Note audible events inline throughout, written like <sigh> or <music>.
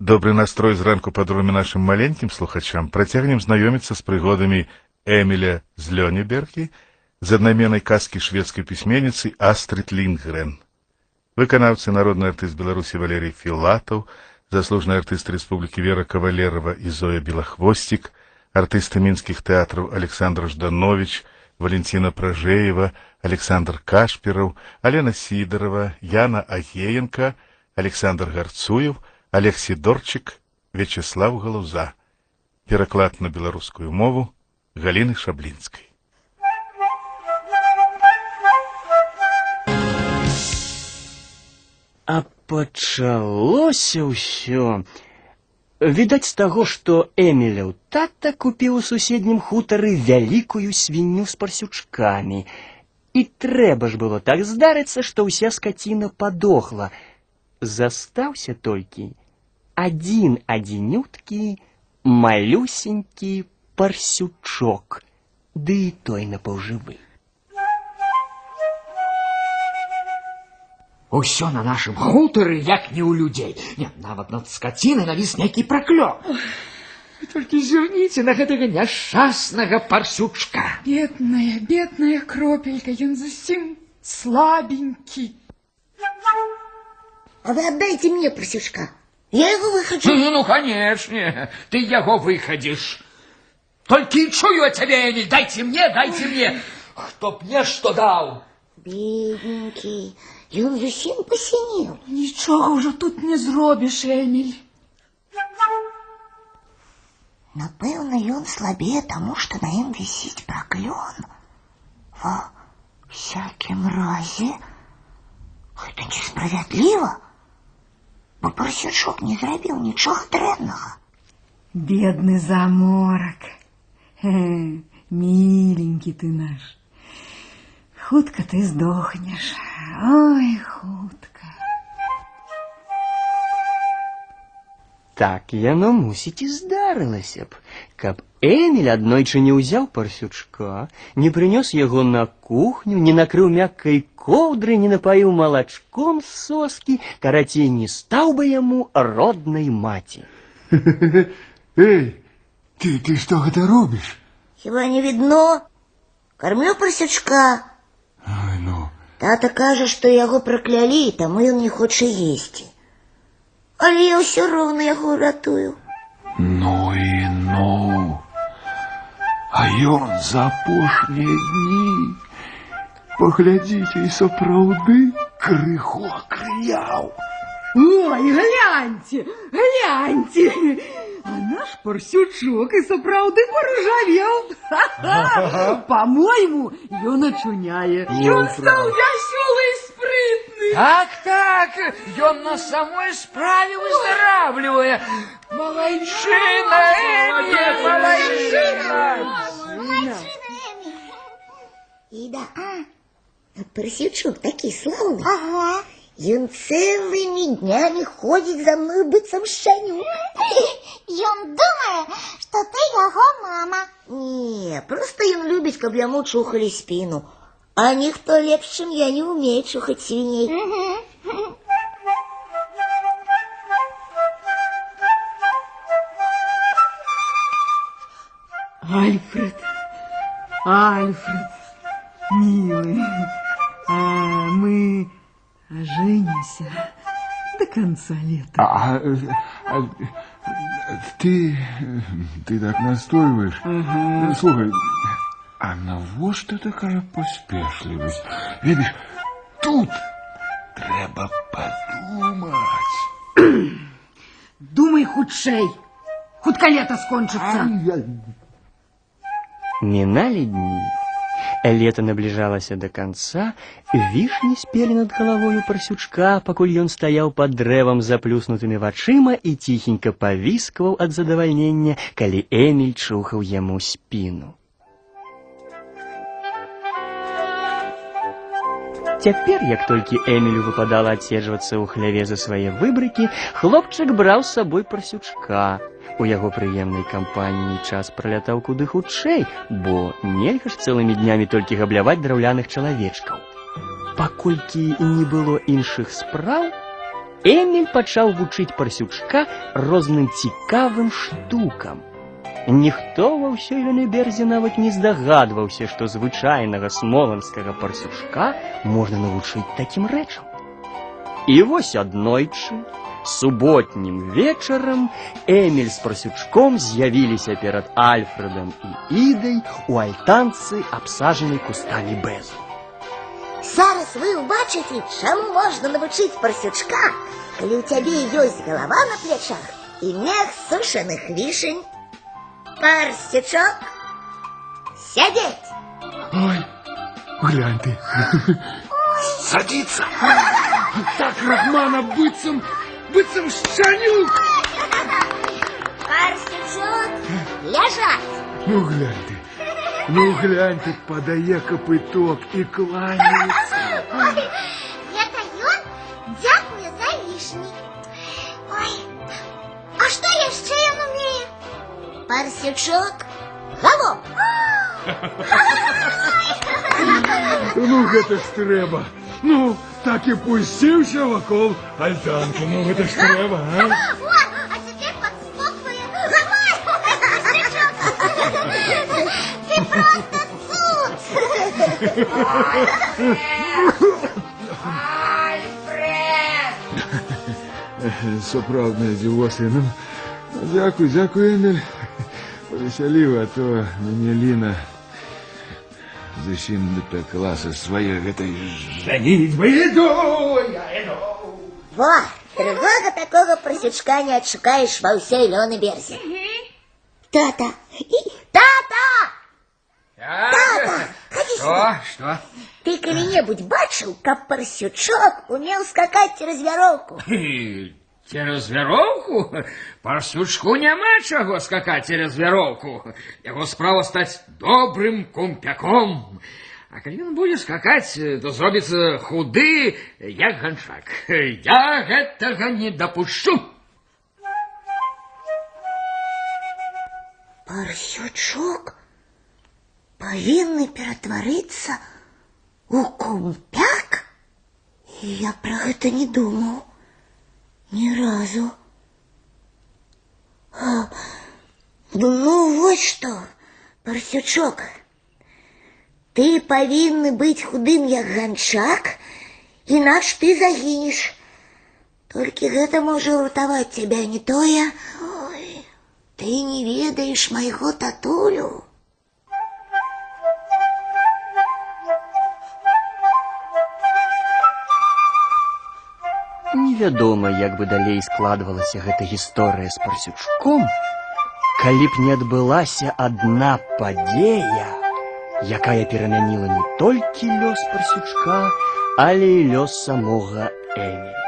Добры настрой зранку падруме нашым маленькім слухачам працягнем знаёміцца з прыгодамі Эміля з Лёнебергі з аднайменнай казкі шведскай пісьменніцы Астрид Лінгрен. Выканаўцы народны артыст Беларусі Валерій Філатаў, заслужны артыст Рэспублікі Вера Кавалерова і Зоя Белахвосцік, артысты мінскіх тэатраў Александр Жданович, Валентина Пражеева, Александр Кашпіраў, Алена Сідарова, Яна Агеенка, Александр Гарцуев – Олег Сидорчик, Вячеслав Галуза. Пераклад на беларускую мову Галины Шаблінскай. А пачалося ўсё. Відаць з таго, што Эміляў тата купіў у суседнім хутары вялікую свінню з парсючкамі. І трэба ж было так здарыцца, што ўся скаціна падохла. Застаўся толькі один одинюткі малюсенькі парсючок, ды і той напаўжывы. Усё на нашым хутары, як не ў людзей. Не, нават над скацінай навіс нейкі праклёп. Толькі зірніце на гэтага няшчаснага парсючка. Бедная, бедная кропелька, ён зусім слабенькі. А вы отдайте мне парсючка. Я его выхожу. Ну, ну, конечно, ты его выходишь. Только и чую от тебя, Эмиль, дайте мне, дайте мне. Кто мне что дал? Бедненький, и он зусім посинел. Нічого вже тут не зробиш, Еміль. Напэўна, ён слабее тому, что на ім висіць праклён. Во всякім разе, гэта несправядліва бо парсючок не зрабіў нічога дрэннага. Бедны заморак. Хе, миленький ты наш. Хутка ты здохнеш. Ой, хутка. Так яно мусіць і здарылася б, каб Эміль аднойчы не ўзяў парсючка, не прынёс яго на кухню, не накрыў мяккай коўдры, не напаіў малачком з соскі, карацей не стаў бы яму роднай маці. Эй, ты, ты что гэта робіш? Хіба не видно? Кормлю парсючка. Ай, ну. Тата кажа, што яго праклялі, таму ён не хоча есці. Але я ўсё роўна яго ратую. Ну і ну. А ён за апошнія дні. Паглядзіце, і сапраўды крыху акрыяў. Ой, гляньте, гляньте. А наш парсючок и сапраўды поржавел. По-моему, ён очуняе. Ён стал веселый и спрытный. Так, так, ён на самой справе выздоравливая. Малайчина, Эмиль, малайчина. Ида, парсючок такі слаўны. Ага. Ён цэлымі днямі ходзіць за мной быццам шаню. Ён думае, што ты яго мама. Не, просто ён любіць, каб яму чухалі спіну. А ніхто лепш, чым я не умее чухаць свіней. Альфред, Альфред, милый, а мы оженимся до конца лета. А, а, а, ты, ты так настойваешь. Ага. Слухай, а навошта такая паспешлівасць? Ведаеш, тут трэба падумаць. Думай худшей. Хутка лето скончится. Минали дни. Лето наближалося до конца, вішні спелі над галавою парсючка, пакуль ён стаяў пад дрэвам з заплюснутымі вачыма і ціхенька павіскваў ад задавальнення, калі Эміль чухаў яму спіну. Цяпер, як толькі Эмілю выпадала адседжвацца ў хляве за свае выбрыкі, хлопчык браў з сабой парсючка. У яго прыемнай кампаніі час пралятаў куды хутчэй, бо нельга ж цэлымі днямі толькі габляваць драўляных чалавечкаў. Паколькі не было іншых спраў, Эміль пачаў вучыць парсючка розным цікавым штукам. Ніхто ва ўсёй Лёнеберзе нават не здагадваўся, што звычайнага смоланскага парсючка можна навучыць такім рэчам. І вось аднойчы, суботнім вечарам Эміль з парсючком з'явіліся перад Альфредам і Ідай у альтанцы, абсажанай кустамі бэзу. Зараз вы ўбачыце, чаму можна навучыць парсючка, калі ў цябе ёсць галава на плячах і мех сушаных вішень. Парсючок, сядзець! Ой, глянь ты. Садиться. Так Рахмана быццам, быццам шчанюк. Парсючок, ляжаць! Ну глянь ты. Ну глянь ты, подае копыток и кланяется. Гэта ён дзякуе за вішні. Ой, а што яшчэ ён умее? Парсючок, галоп! Ну гэта ж трэба. Ну, так і пусціўся вакол альтанки. Ну гэта ж трэба, а? О, а цяпер падскоквае. Давай! Ты просто цуд! Сапраўднае дзівосы. Ну, дзякуй, дзякуй, Эміль. Павесяліў, а то мяне Ліна зусім дапякла са свае гэтай жанітьбы. Іду, я іду. Во, другого такого парсючка не отшукаешь во всей Лёнеберзе. Тата! И- Тата! Тата! Ходи сюда. Что? Ты коли-небудь бачыў, каб парсючок умел скакать через вяроўку? <laughs> Через вяроўку? Парсючку няма чаго скакаць через вяроўку. Яго справа стаць добрым кумпяком. А калі ён будзе скакаць, то зробіцца худы, як ганчак. Я гэтага не дапушчу. Парсючок павінны ператварыцца у кумпяк? Я пра гэта не думаў. Ні разу. А, ну, вось што, парсючок. Ты павінны быць худым, як ганчак, інакш ты загінеш. Толькі гэта можа ўратаваць цябе не тое. Ой, ты не ведаеш майго татулю. Невядома, як бы далей складвалася гэта гісторыя з парсючком, калі б не адбылася адна падзея, якая перамяніла не толькі лёс парсючка, але і лёс самога Эміля.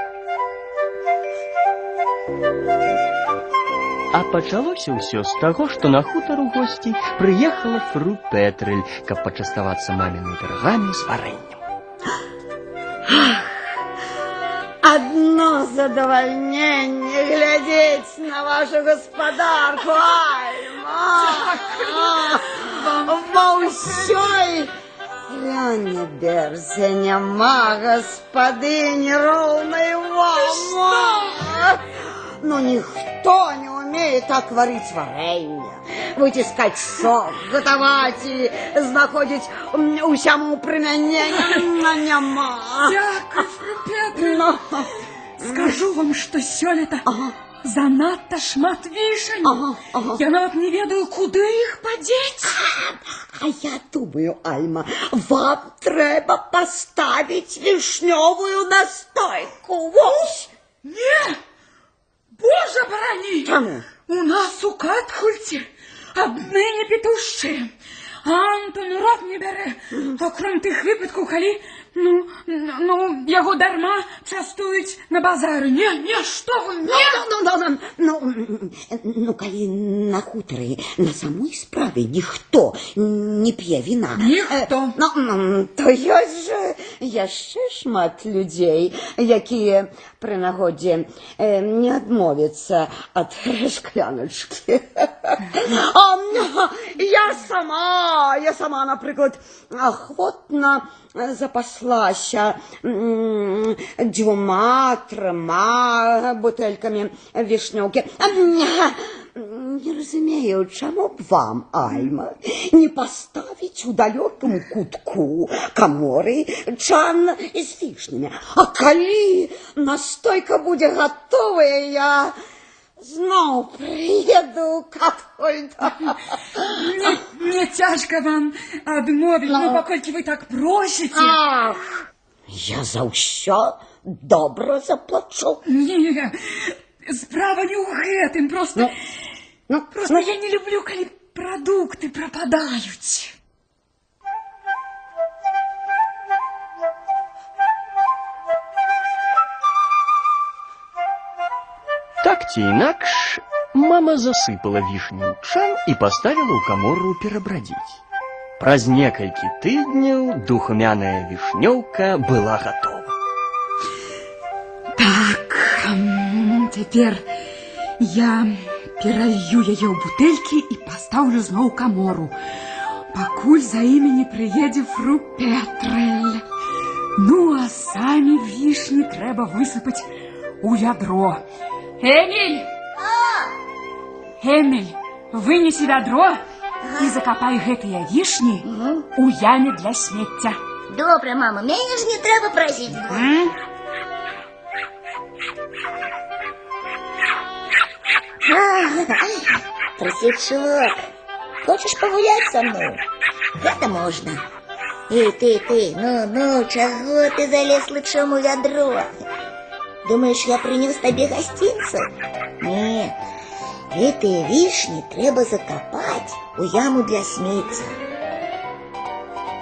А пачалося ўсё з таго, што на хутар у госці прыехала фру Петрэль, каб пачаставацца мамінымі пірагамі з варэннем. Задовольнение глядеть на вашу господарку, Альма. Во ўсёй Ляне берзе няма господыни ровной вам. Но никто не умеет так варить варенье, вытискать сок, готовать и знаходить усяму прымянення няма. Дякую, фру Петр. Но... Скажу вам, што сёлета Ага. занадта шмат вішань. Ага, ага. Я нават не ведаю, куды іх падзець. А я думаю, Альма, вам треба поставить вишневую настойку. Вот. Не! Боже барані! Чому? У нас у Катхульці адныне петушчыя. Антон рот не бярэ, акром тых выпадкаў, калі ну, ну, яго дарма частуюць на базары. Не, не, што вы, Ну, не! ну, ну, ну, ну, ну, калі на хутары на самой справе ніхто не п'е віна. Ніхто. Э, Ну, ну, то ёсць жа яшчэ шмат людзей, якія пры нагодзе э, не адмовіцца ад шкляначкі. <laughs> А я сама, я сама, напрыклад, ахвотна запаслася м, дзвюма, трыма бутэлькамі вішнёўкі. Не разумею, чаму б вам, Альма, не паставіць у далёкім кутку каморы чан з вішнямі. А калі настойка будзе гатовая, я зноў прыеду к Катольда. Мне, мне цяжка вам адмовіць, ну, паколькі вы так просіце. Ах, я за ўсё добра заплачу. Не, справа не ў гэтым, просто... Ну, Просто я не люблю, калі прадукты прападаюць. Так ці інакш, мама засыпала вішню ў чан і паставіла ў камору перабрадзіць. Праз некалькі тыдняў духмяная вішнёўка была гатова. цяпер я пералью яе ў бутэлькі і пастаўлю зноў у камору. Пакуль за імі не прыедзе фру Петрэль. Ну, а самі вішні трэба высыпаць у вядро. Эміль! Эміль, вынесі вядро і закапай гэтыя вішні у яме для смецця. Добре, мама, мяне ж не трэба прасіць. <laughs> Просячок, хочешь погулять со мной? Это можно. Эй, ты, ты, ну, ну, чего ты залез лучом у ведро? Думаешь, я принес тебе гостинцу? Нет, гэтые вишни треба закопать у яму для смецця.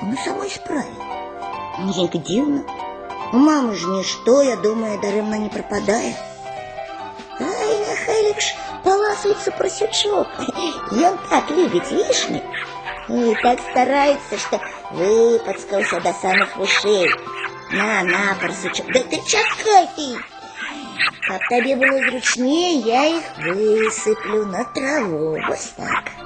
На самой справе. Як дивно. У мамы ж ничто, я думаю, даремно не пропадает. Ай, нехай лишь поласуется просючок. И он так любит вишни. И так старается, что выпацкался до самых ушей. На, на, просючок. Да ты чакай. Как тебе было зручнее, я их высыплю на траву. Вот так.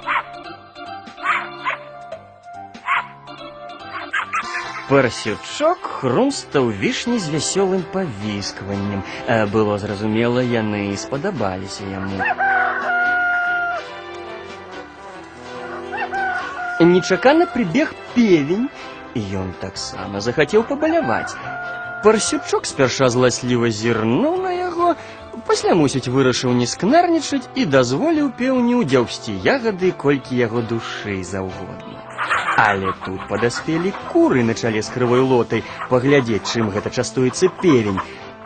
Парсючок хрумстаў вішні з вясёлым павіскваннем. Э, Было зразумела, яны спадабаліся яму. Нечакана прыбег певень, і ён таксама захацеў пабаляваць. Парсючок спярша зласліва зірнуў на яго, пасля мусіць вырашыў не скнарнічаць і дазволіў пеўню дзяўсці ягады колькі яго душы заўгодна. Але тут падаспелі куры на чале з крывой лотай паглядзець, чым гэта частуецца певень.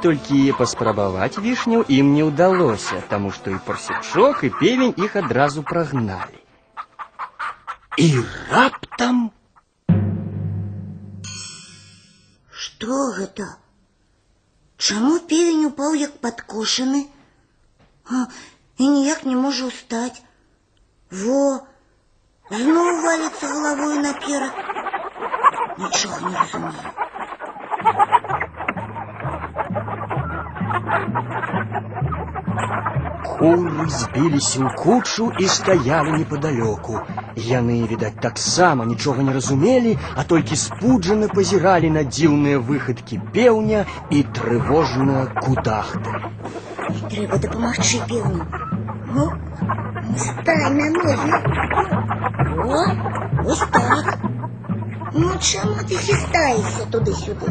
Толькі паспрабаваць вішняў ім не ўдалося, таму што і парсючок, і певень іх адразу прагналі. І раптам Что гэта? Чаму певень упаў як падкошаны? А, і ніяк не можа ўстаць. Во, зноў валіцца галавою наперад. Нічога не разумею. Куры збіліся ў кучу і стаялі непадалёку. Яны, відаць, таксама нічога не разумелі, а толькі спуджана пазіралі на дзіўныя выхадкі пеўня і трывожна кудахталі. Трэба дапамагчы певню. Ну, стань на ногі. О, ось так. Ну, чаму ти хістаєшся туди-сюди?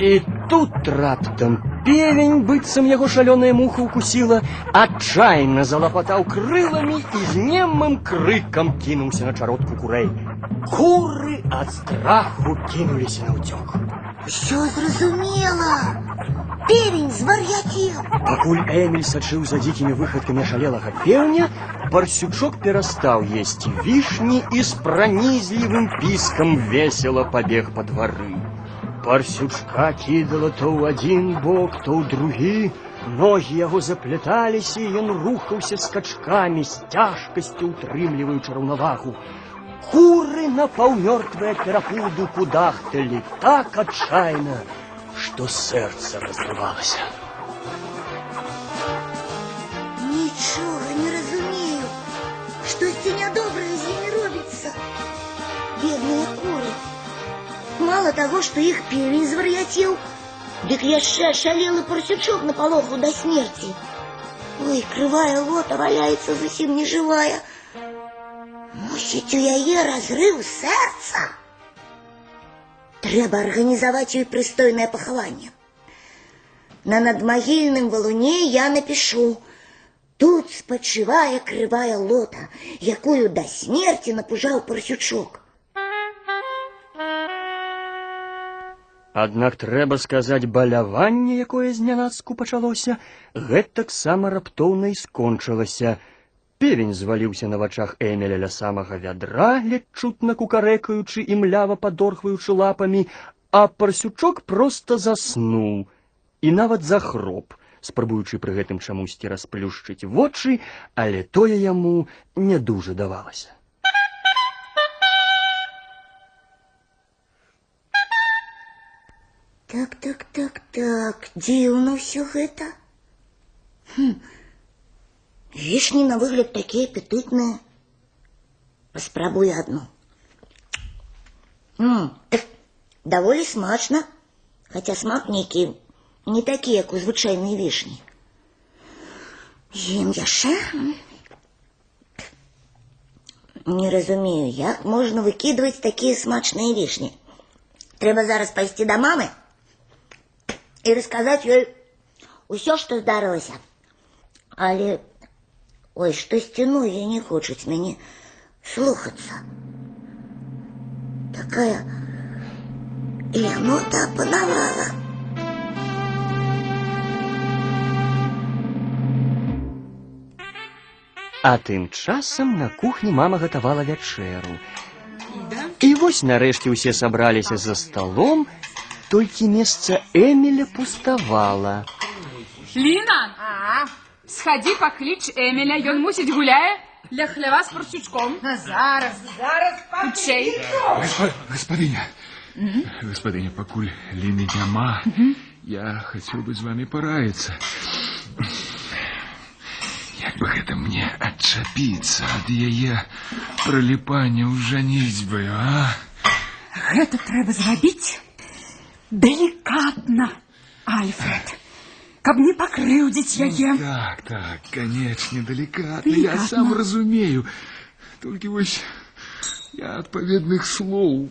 І тут раптам певень, быццам яго шалёная муха ўкусіла, адчайна залапатаў крыламі і з немым крыкам кінуўся на чародку курэй. Куры ад страху кінуліся на ўцёк. Що зрозуміла? Певень звар'ятів. Пакуль Эміль сачыў за дзікімі выхадкамі шалелага пеўня, парсючок перастаў есці вішні і з пранізлівым піскам весела пабег па двары. Парсючка кідала то ў адзін бок, то ў другі. Ногі яго запляталіся, і ён рухаўся скачкамі з цяжкасцю утрымліваючы раўнавагу. Куры на паўмёртвыя перапуду кудахталі так адчайна, что сердце разрывалось. Нічого не розумію. Щось це нядобре з ними робиться. Бідні кури. Мало того, що їх півень звар'ятів, дик яще шалілий порсючок на полоху до смерті. Ой, кривая лота валяється зовсім не живая. Мусить у яє розрив серця. Треба організувати їй пристойне поховання. На надмогильном валуне я напишу Тут спочиває кривая лота, якою до смерті напужав порсючок. Аднак трэба сказаць, баляванне, якое знянацку пачалося, гэтак сама раптоўна і скончылася. Певень зваліўся на вачах Эмеля ля самага вядра, ледь чутна кукарэкаючы і млява падорхваючы лапамі, а парсючок проста заснуў і нават захроп, спрабуючы пры гэтым чамусьці расплюшчыць вочы, але тое яму не дужа давалася. Так, так, так, так, дзіўна ўсё гэта. Хм. Вішні на выгляд такія апетытныя. Паспрабую одну. М, так, даволі смачна, хаця смак нейкі не такі, як у звычайнай вішні. Ем яшчэ? Не разумею, як можна выкідваць такія смачныя вішні. Трэба зараз пайсці да мамы і расказаць ёй усё, што здарылася. Але ой, штосьці ногі не хочуць мяне слухацца. Такая лянота апанавала. А тым часам на кухні мама гатавала вячэру. І вось нарэшце ўсе сабраліся за сталом, толькі месца Эміля пуставала. Ліна, сходи поклич Эміля, ён мусіць гуляе ля хлява з парсючком. Зараз, зараз Хутчэй. Госп- Господиня, господиня, покуль Лины няма, я хотел бы с вами пораиться. Як бы гэта мне адчапіцца ад яе прыліпання ў жаніцьбаю, а? Гэта трэба зрабіць делікатна, Альфред, каб не пакрыўдзіць яе. Так, так, канечне, далікатна, я сам разумею. Толькі вось я адпаведных слоў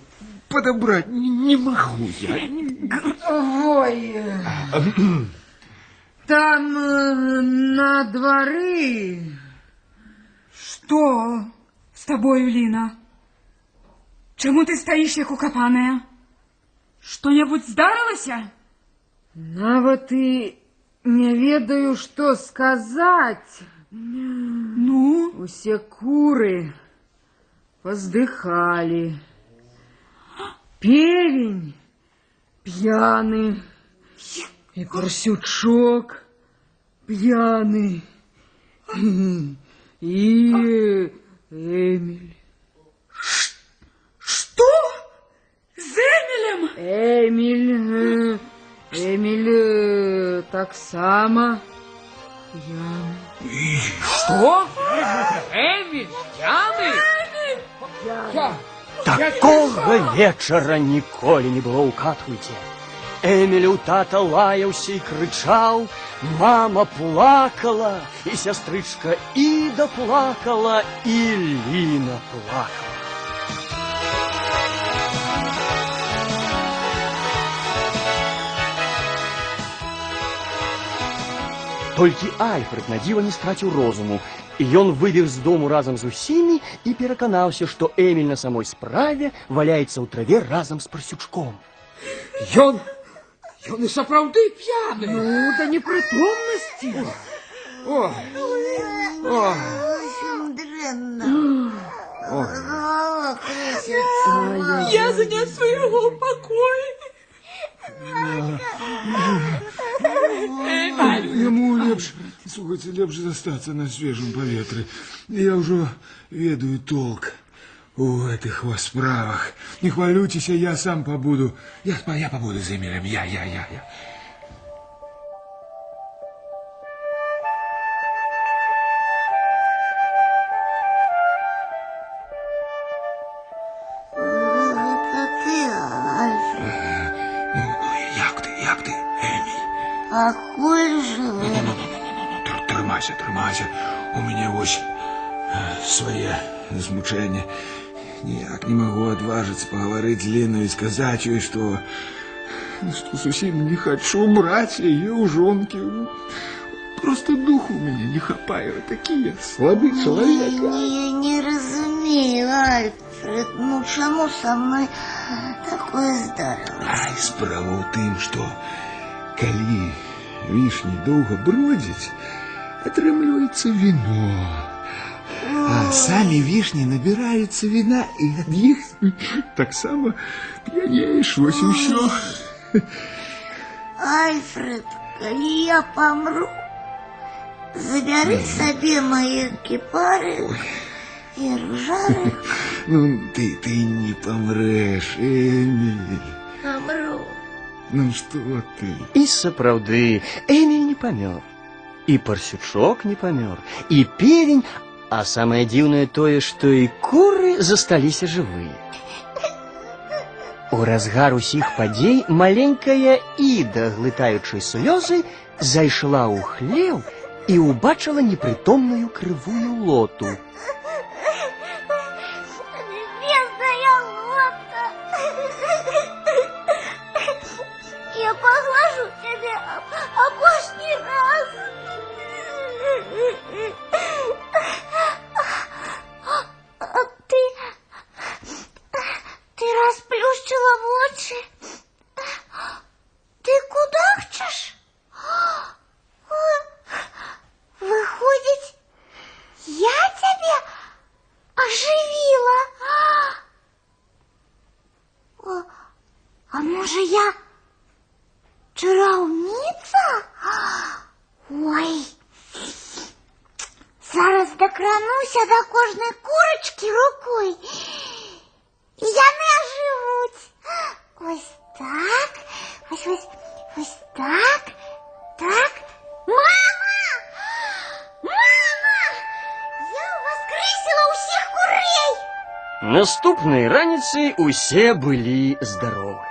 падабраць не, не магу я. Ой. Там э, на дворы. Што з табою, Ліна? Чаму ты стаіш як укапаная? Што-небудзь здарылася? Нават і не ведаю, што сказаць. Ну, Усе куры поздыхали. Певень пьяный. И Корсючок пьяный. И Эмиль. што? З Эмілем? Эмиль, э, Эмиль э, так само пьяный. Что? Эмиль, пьяный? Такога вечара ніколі не было ў катхульце. Эміль у тата лаяўся і крычаў, мама плакала, і сястрычка Іда плакала, і Ліна плакала. Толькі Альфред на дзіва не страціў розуму, і ён выбег з дому разам з усімі і пераканаўся, што Эміль на самой справе валяецца ў траве разам з парсючком. Ён... Ён і сапраўды п'яны. Ну, да непрытомнасці. О, о, Дрэнна. Голова крысится. Я занясу яго ў пакой. Яму лепш, слухайце, лепш застацца на свежым паветры. Я ўжо ведаю толк у этих вот справах. Не хвалюйтесь, я сам побуду. Я, я побуду за Эмилем. Я, я, я, я. поговорить с Леной и сказать ей, что, что совсем не хочу брать ее у жонки. Просто духу у меня не хапает. Такий я слабий чоловік. Я не разумею, Альфред. Ну чому со мною такое здарилось? Ай, справа у тым, што калі вішні доўга бродзяць, атрымліваецца віно. А самі вішні набіраюцца віна і ад іх таксама п'янееш вось і ўсё. Альфред, калі я помру, забяры сабе мои кіпары і ружары. <laughs> Ну, ты, ты не помреш, Эміль. Помру. Ну што ты? І сапраўды, Эміль не памёр. І парсючок не памёр, і певень, а самае дзіўнае тое, што і куры засталіся жывыя. У разгар усіх падзей маленькая Іда, глытаючы слёзы, зайшла ў хлеў і ўбачыла непрытомную крывую лоту. Наступнай раніцай усе былі здаровы.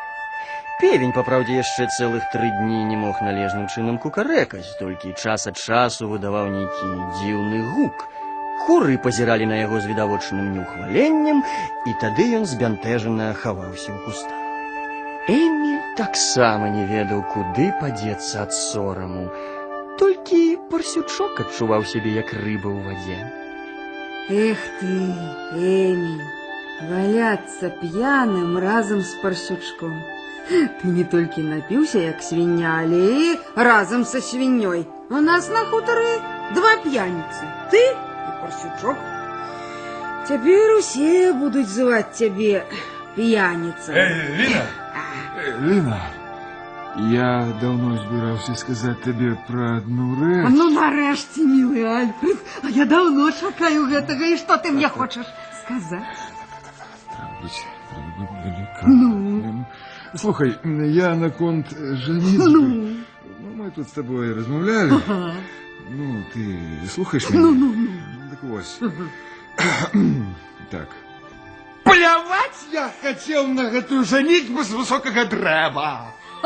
Певень, па праўдзе, яшчэ цэлых тры дні не мог належным чынам кукарэкаць, толькі час ад часу выдаваў нейкі дзіўны гук. Куры пазіралі на яго з відавочным неўхваленнем, і тады ён збянтэжана хаваўся ў кустах. Эміль таксама не ведаў, куды падзецца ад сораму. Толькі парсючок адчуваў сябе як рыба ў вадзе. Эх ты, Эмиль, валяться пьяным разом с Парсючком. Ты не только напился, як свинья, але и разом со свиньей. У нас на хуторе два пьяницы, ты и Парсючок. Теперь все будут звать тебе пьяница. Ліна! Ліна, я давно збирався сказати тобі про одну А реч. ну нарешті, милый Альфред, а я давно шукаю гэтага, і што ты мне хочаш сказаць? Бути делікатним. Слухай, я на конт женитьбы. Ну, мы тут с тобой размовляли. Ну, ты слухаешь меня? Ну, ну, ну. Так ось. <clears throat> Так. Плевать я хотел на эту женитьбу с высокого древа. <laughs>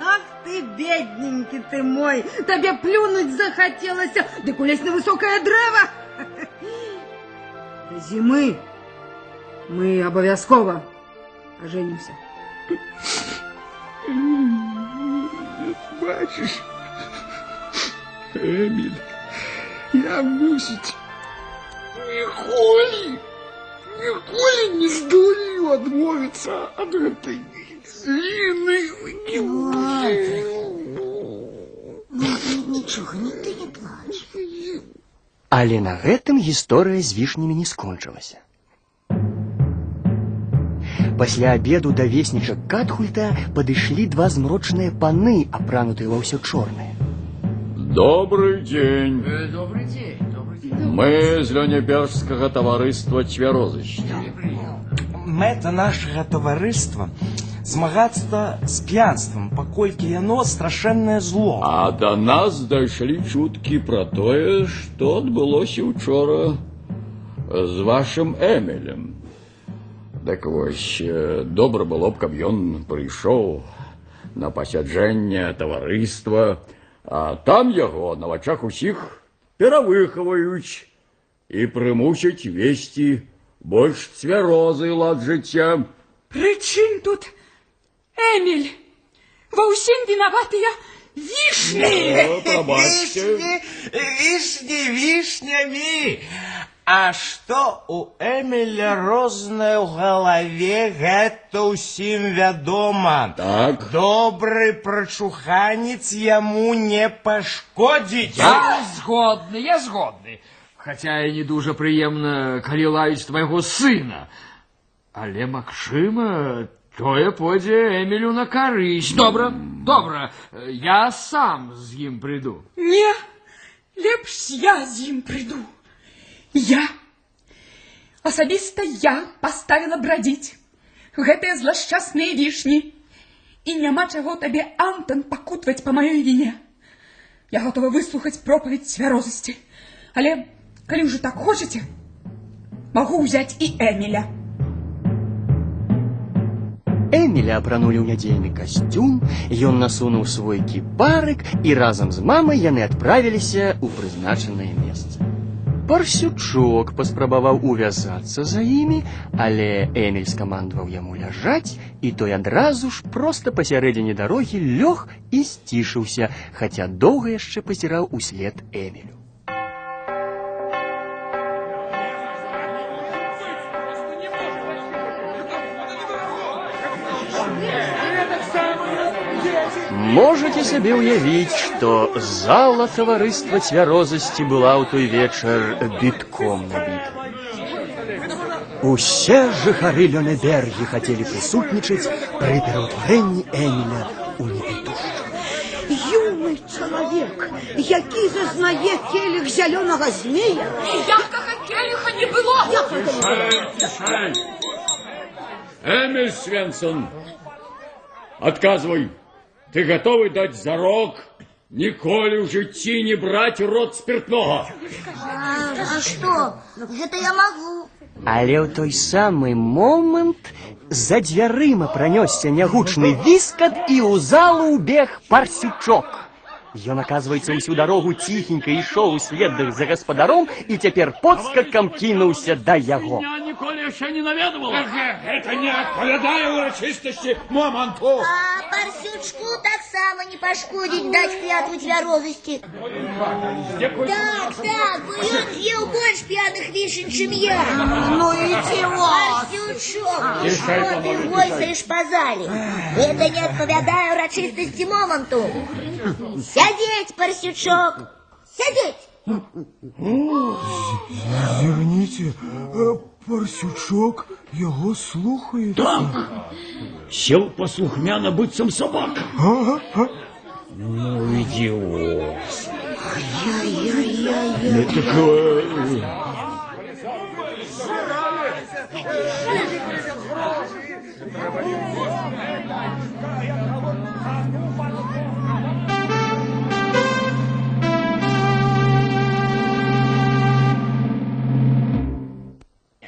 Ах ты, бедненький ты мой, тебе плюнуть захотелось, да кулесь на высокое древо До зимы мы обовязково оженимся. Бачиш, Еміль, я мусить ніколи, ніколи не здолею відмовитися від этой Ліни. Нічого, ні ти не плач. Але на гэтым гісторыя з вішнямі не скончылася. Пасля абеду да веснічак Катхульта падышлі два змрочныя паны, апранутыя ва ўсё чорнае. Добрый день. Добрый день, добрый Мы з Лёнебежскага таварыства цвярозышча. Мэта нашага таварыства змагацца з п'янствам, паколькі яно страшэннае зло. А до нас дайшлі чуткі пра тое, што адбылося учора з вашым Эмілем. Так вось, э, добра было б, каб ён прыйшоў на пасяджэнне таварыства, а там яго на вачах усіх перавыхаваюць і прымусяць весці больш цвярозы лад жыцця. Причым тут Эмиль? Во ўсім вінаватыя вішні. О, прабачце. Вішні, вішнямі. А што у Эміля рознае ў галаве, гэта ўсім вядома. Так. Добры прачуханец яму не пашкодзіць. Я згодны, я згодны. Хаця і не дуже прыемна, калі лаюць твайго сына. Але, магчыма, Тое пойдзе Эмілю на карысць. Добра, добра, я сам з ім прыйду. Не, лепш я з ім прыйду. Я, асабіста я паставіла брадзіць гэтыя злашчасныя вішні. І няма чаго табе, Антон, пакутваць па маёй віне. Я гатова выслухаць пропаведь цвярозасці. Але, калі ўжо так хочаце, магу ўзяць і Эміля. Эміля апранулі ў нядзельны касцюм, ён насунуў свой кіпарык і разам з мамай яны адправіліся ў прызначанае месца. Парсючок паспрабаваў увязацца за імі, але Эміль скамандаваў яму ляжаць, і той адразу ж проста пасярэдзіне дарогі лёг і сцішыўся, хаця доўга яшчэ пазіраў услед Эмілю. Можете сабе ўявіць, што зала таварыства цвярозасці была ў той вечар бітком набіта. Усе жыхары Лёнебергі хацелі прысутнічаць пры пераўтварэнні Эміля ў непітушча. Юный чалавек, які зазнае келіх зялёнага змея. Якага келіха не было! Тишай! Эмиль Свенсон, отказывай. Ты готовы дать зарок ніколі ў жыцці не браць у рот спиртного? А, а что? Это я могу. Але ў той самы момант за дзвярыма пранёсся нягучны віскат і ў залу ўбег парсючок. Ён, оказывается, усю дарогу ціхенька ішоў услед за гаспадаром і цяпер подскакам кінуўся да яго. Я ніколі яшчэ не наведывал. Это не адпавядае ўрачыстасці моманту. А парсючку таксама не пашкодзіць даць клятву цвярозасці. Так, так, бо ён з'еў больш п'яных вішень, чым я. Ну і чего? Парсючок, і што ты гойсаеш па зале? Это не адпавядае ўрачыстасці моманту. Сядзець, парсючок, сядзець. Зірніце, парсючок яго слухае. Так, сел послухмяно быццам собака. Ну, идиот. Ну, так, э,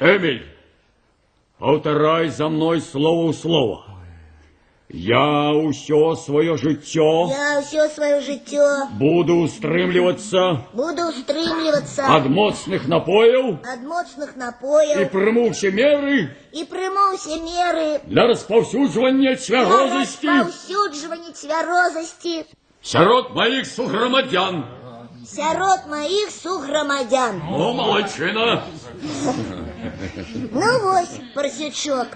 Эмиль, повторай за мной слово ў слово. Я ўсё свое жыццё Я ўсё сваё жыццё буду устрымлівацца буду стрымлівацца ад моцных напояў ад моцных і напояў прыму ўсе меры і прыму ўсе меры для распаўсюджвання для цвярозасці распаўсюджвання цвярозасці сярод маіх суграмадзян. сярод маіх суграмадзян. О, малайчына! Ну вось, парсючок,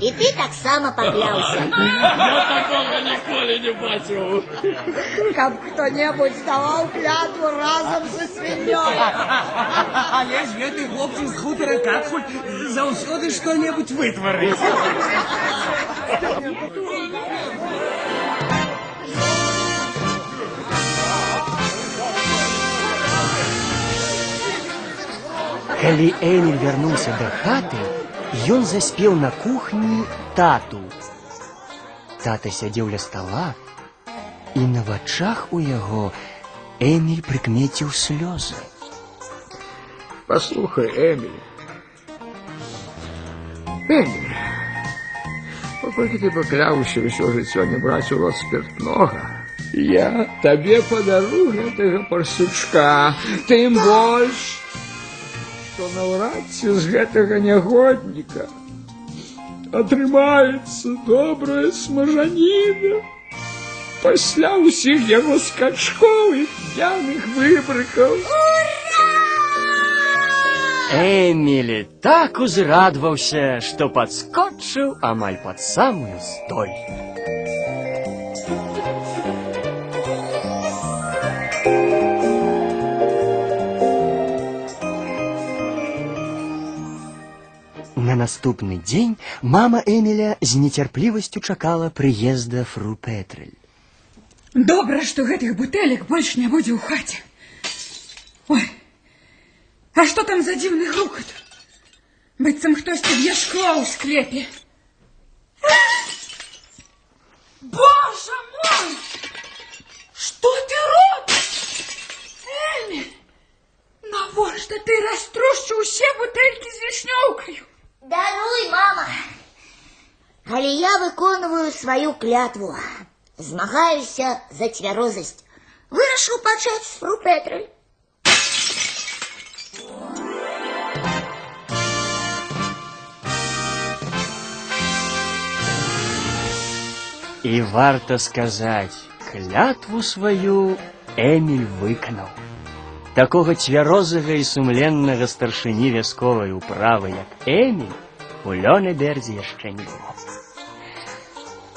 і ты таксама пакляўся. Я такога ніколі не бачыў. Каб хто-небудзь даваў клятву разам са свіньёй. Але ж гэты хлопчык з хутара Катхуль заўсёды што-небудзь вытварыць. Калі Эміль вярнуўся да хаты, ён заспеў на кухні тату. Тата сядзеў ля стала, і на вачах у яго Эміль прыкмеціў слёзы. Послухай, Эміль. Эміль, паколькі ты пакляўся ўсё жыццё не браць у рот спиртнога, я табе падару гэтага парсючка, тым больш, што наўрад ці з гэтага нягодніка атрымаецца добрая смажаніна. Пасля ўсіх яго скачкоў і п'яных выбрыкаў. Эмілі так узрадваўся, што падскочыў амаль пад самую столь. На наступны дзень мама Эміля з нецярплівасцю чакала прыезда фру Петрэль. Добра, што гэтых бутэлек больш не будзе ў хаце. Ой, а што там за дзіўны грукат? Быццам хтосьці б'е шкло ў склепе. Боже мой! выконваю сваю клятву. Змагаюся за цвярозасць. Вырашыў пачаць з фру Петры. І варта сказаць, клятву сваю Эміль выканаў. Такога цвярозага і сумленнага старшыні вясковай управы, як Эміль, у Лёнебердзе яшчэ не было.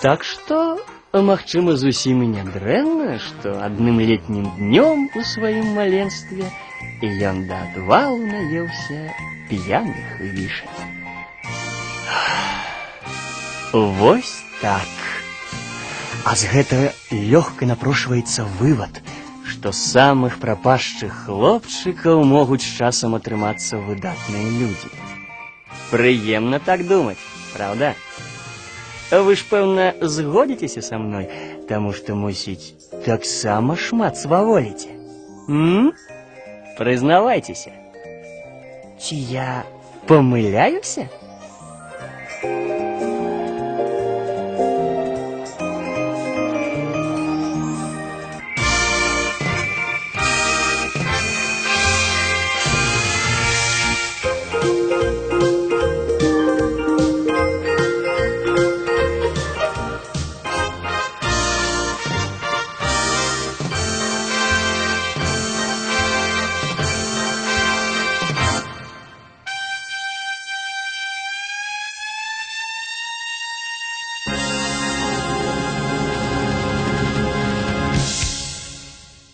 Так што, магчыма, зусім і нядрэнна, што адным летнім днём у сваім маленстве ён да адвалу наеўся п'яных вішань. Вось так. А з гэтага лёгка напрошваецца вывад, што з самых прапашчых хлопчыкаў могуць з часам атрымацца выдатныя людзі. Прыемна так думаць, правда? А вы ж пэўна згодзіцеся со мной потому что мусить так таксама шмат сваволіце прызнавайцеся ці я памыляюся Thank you.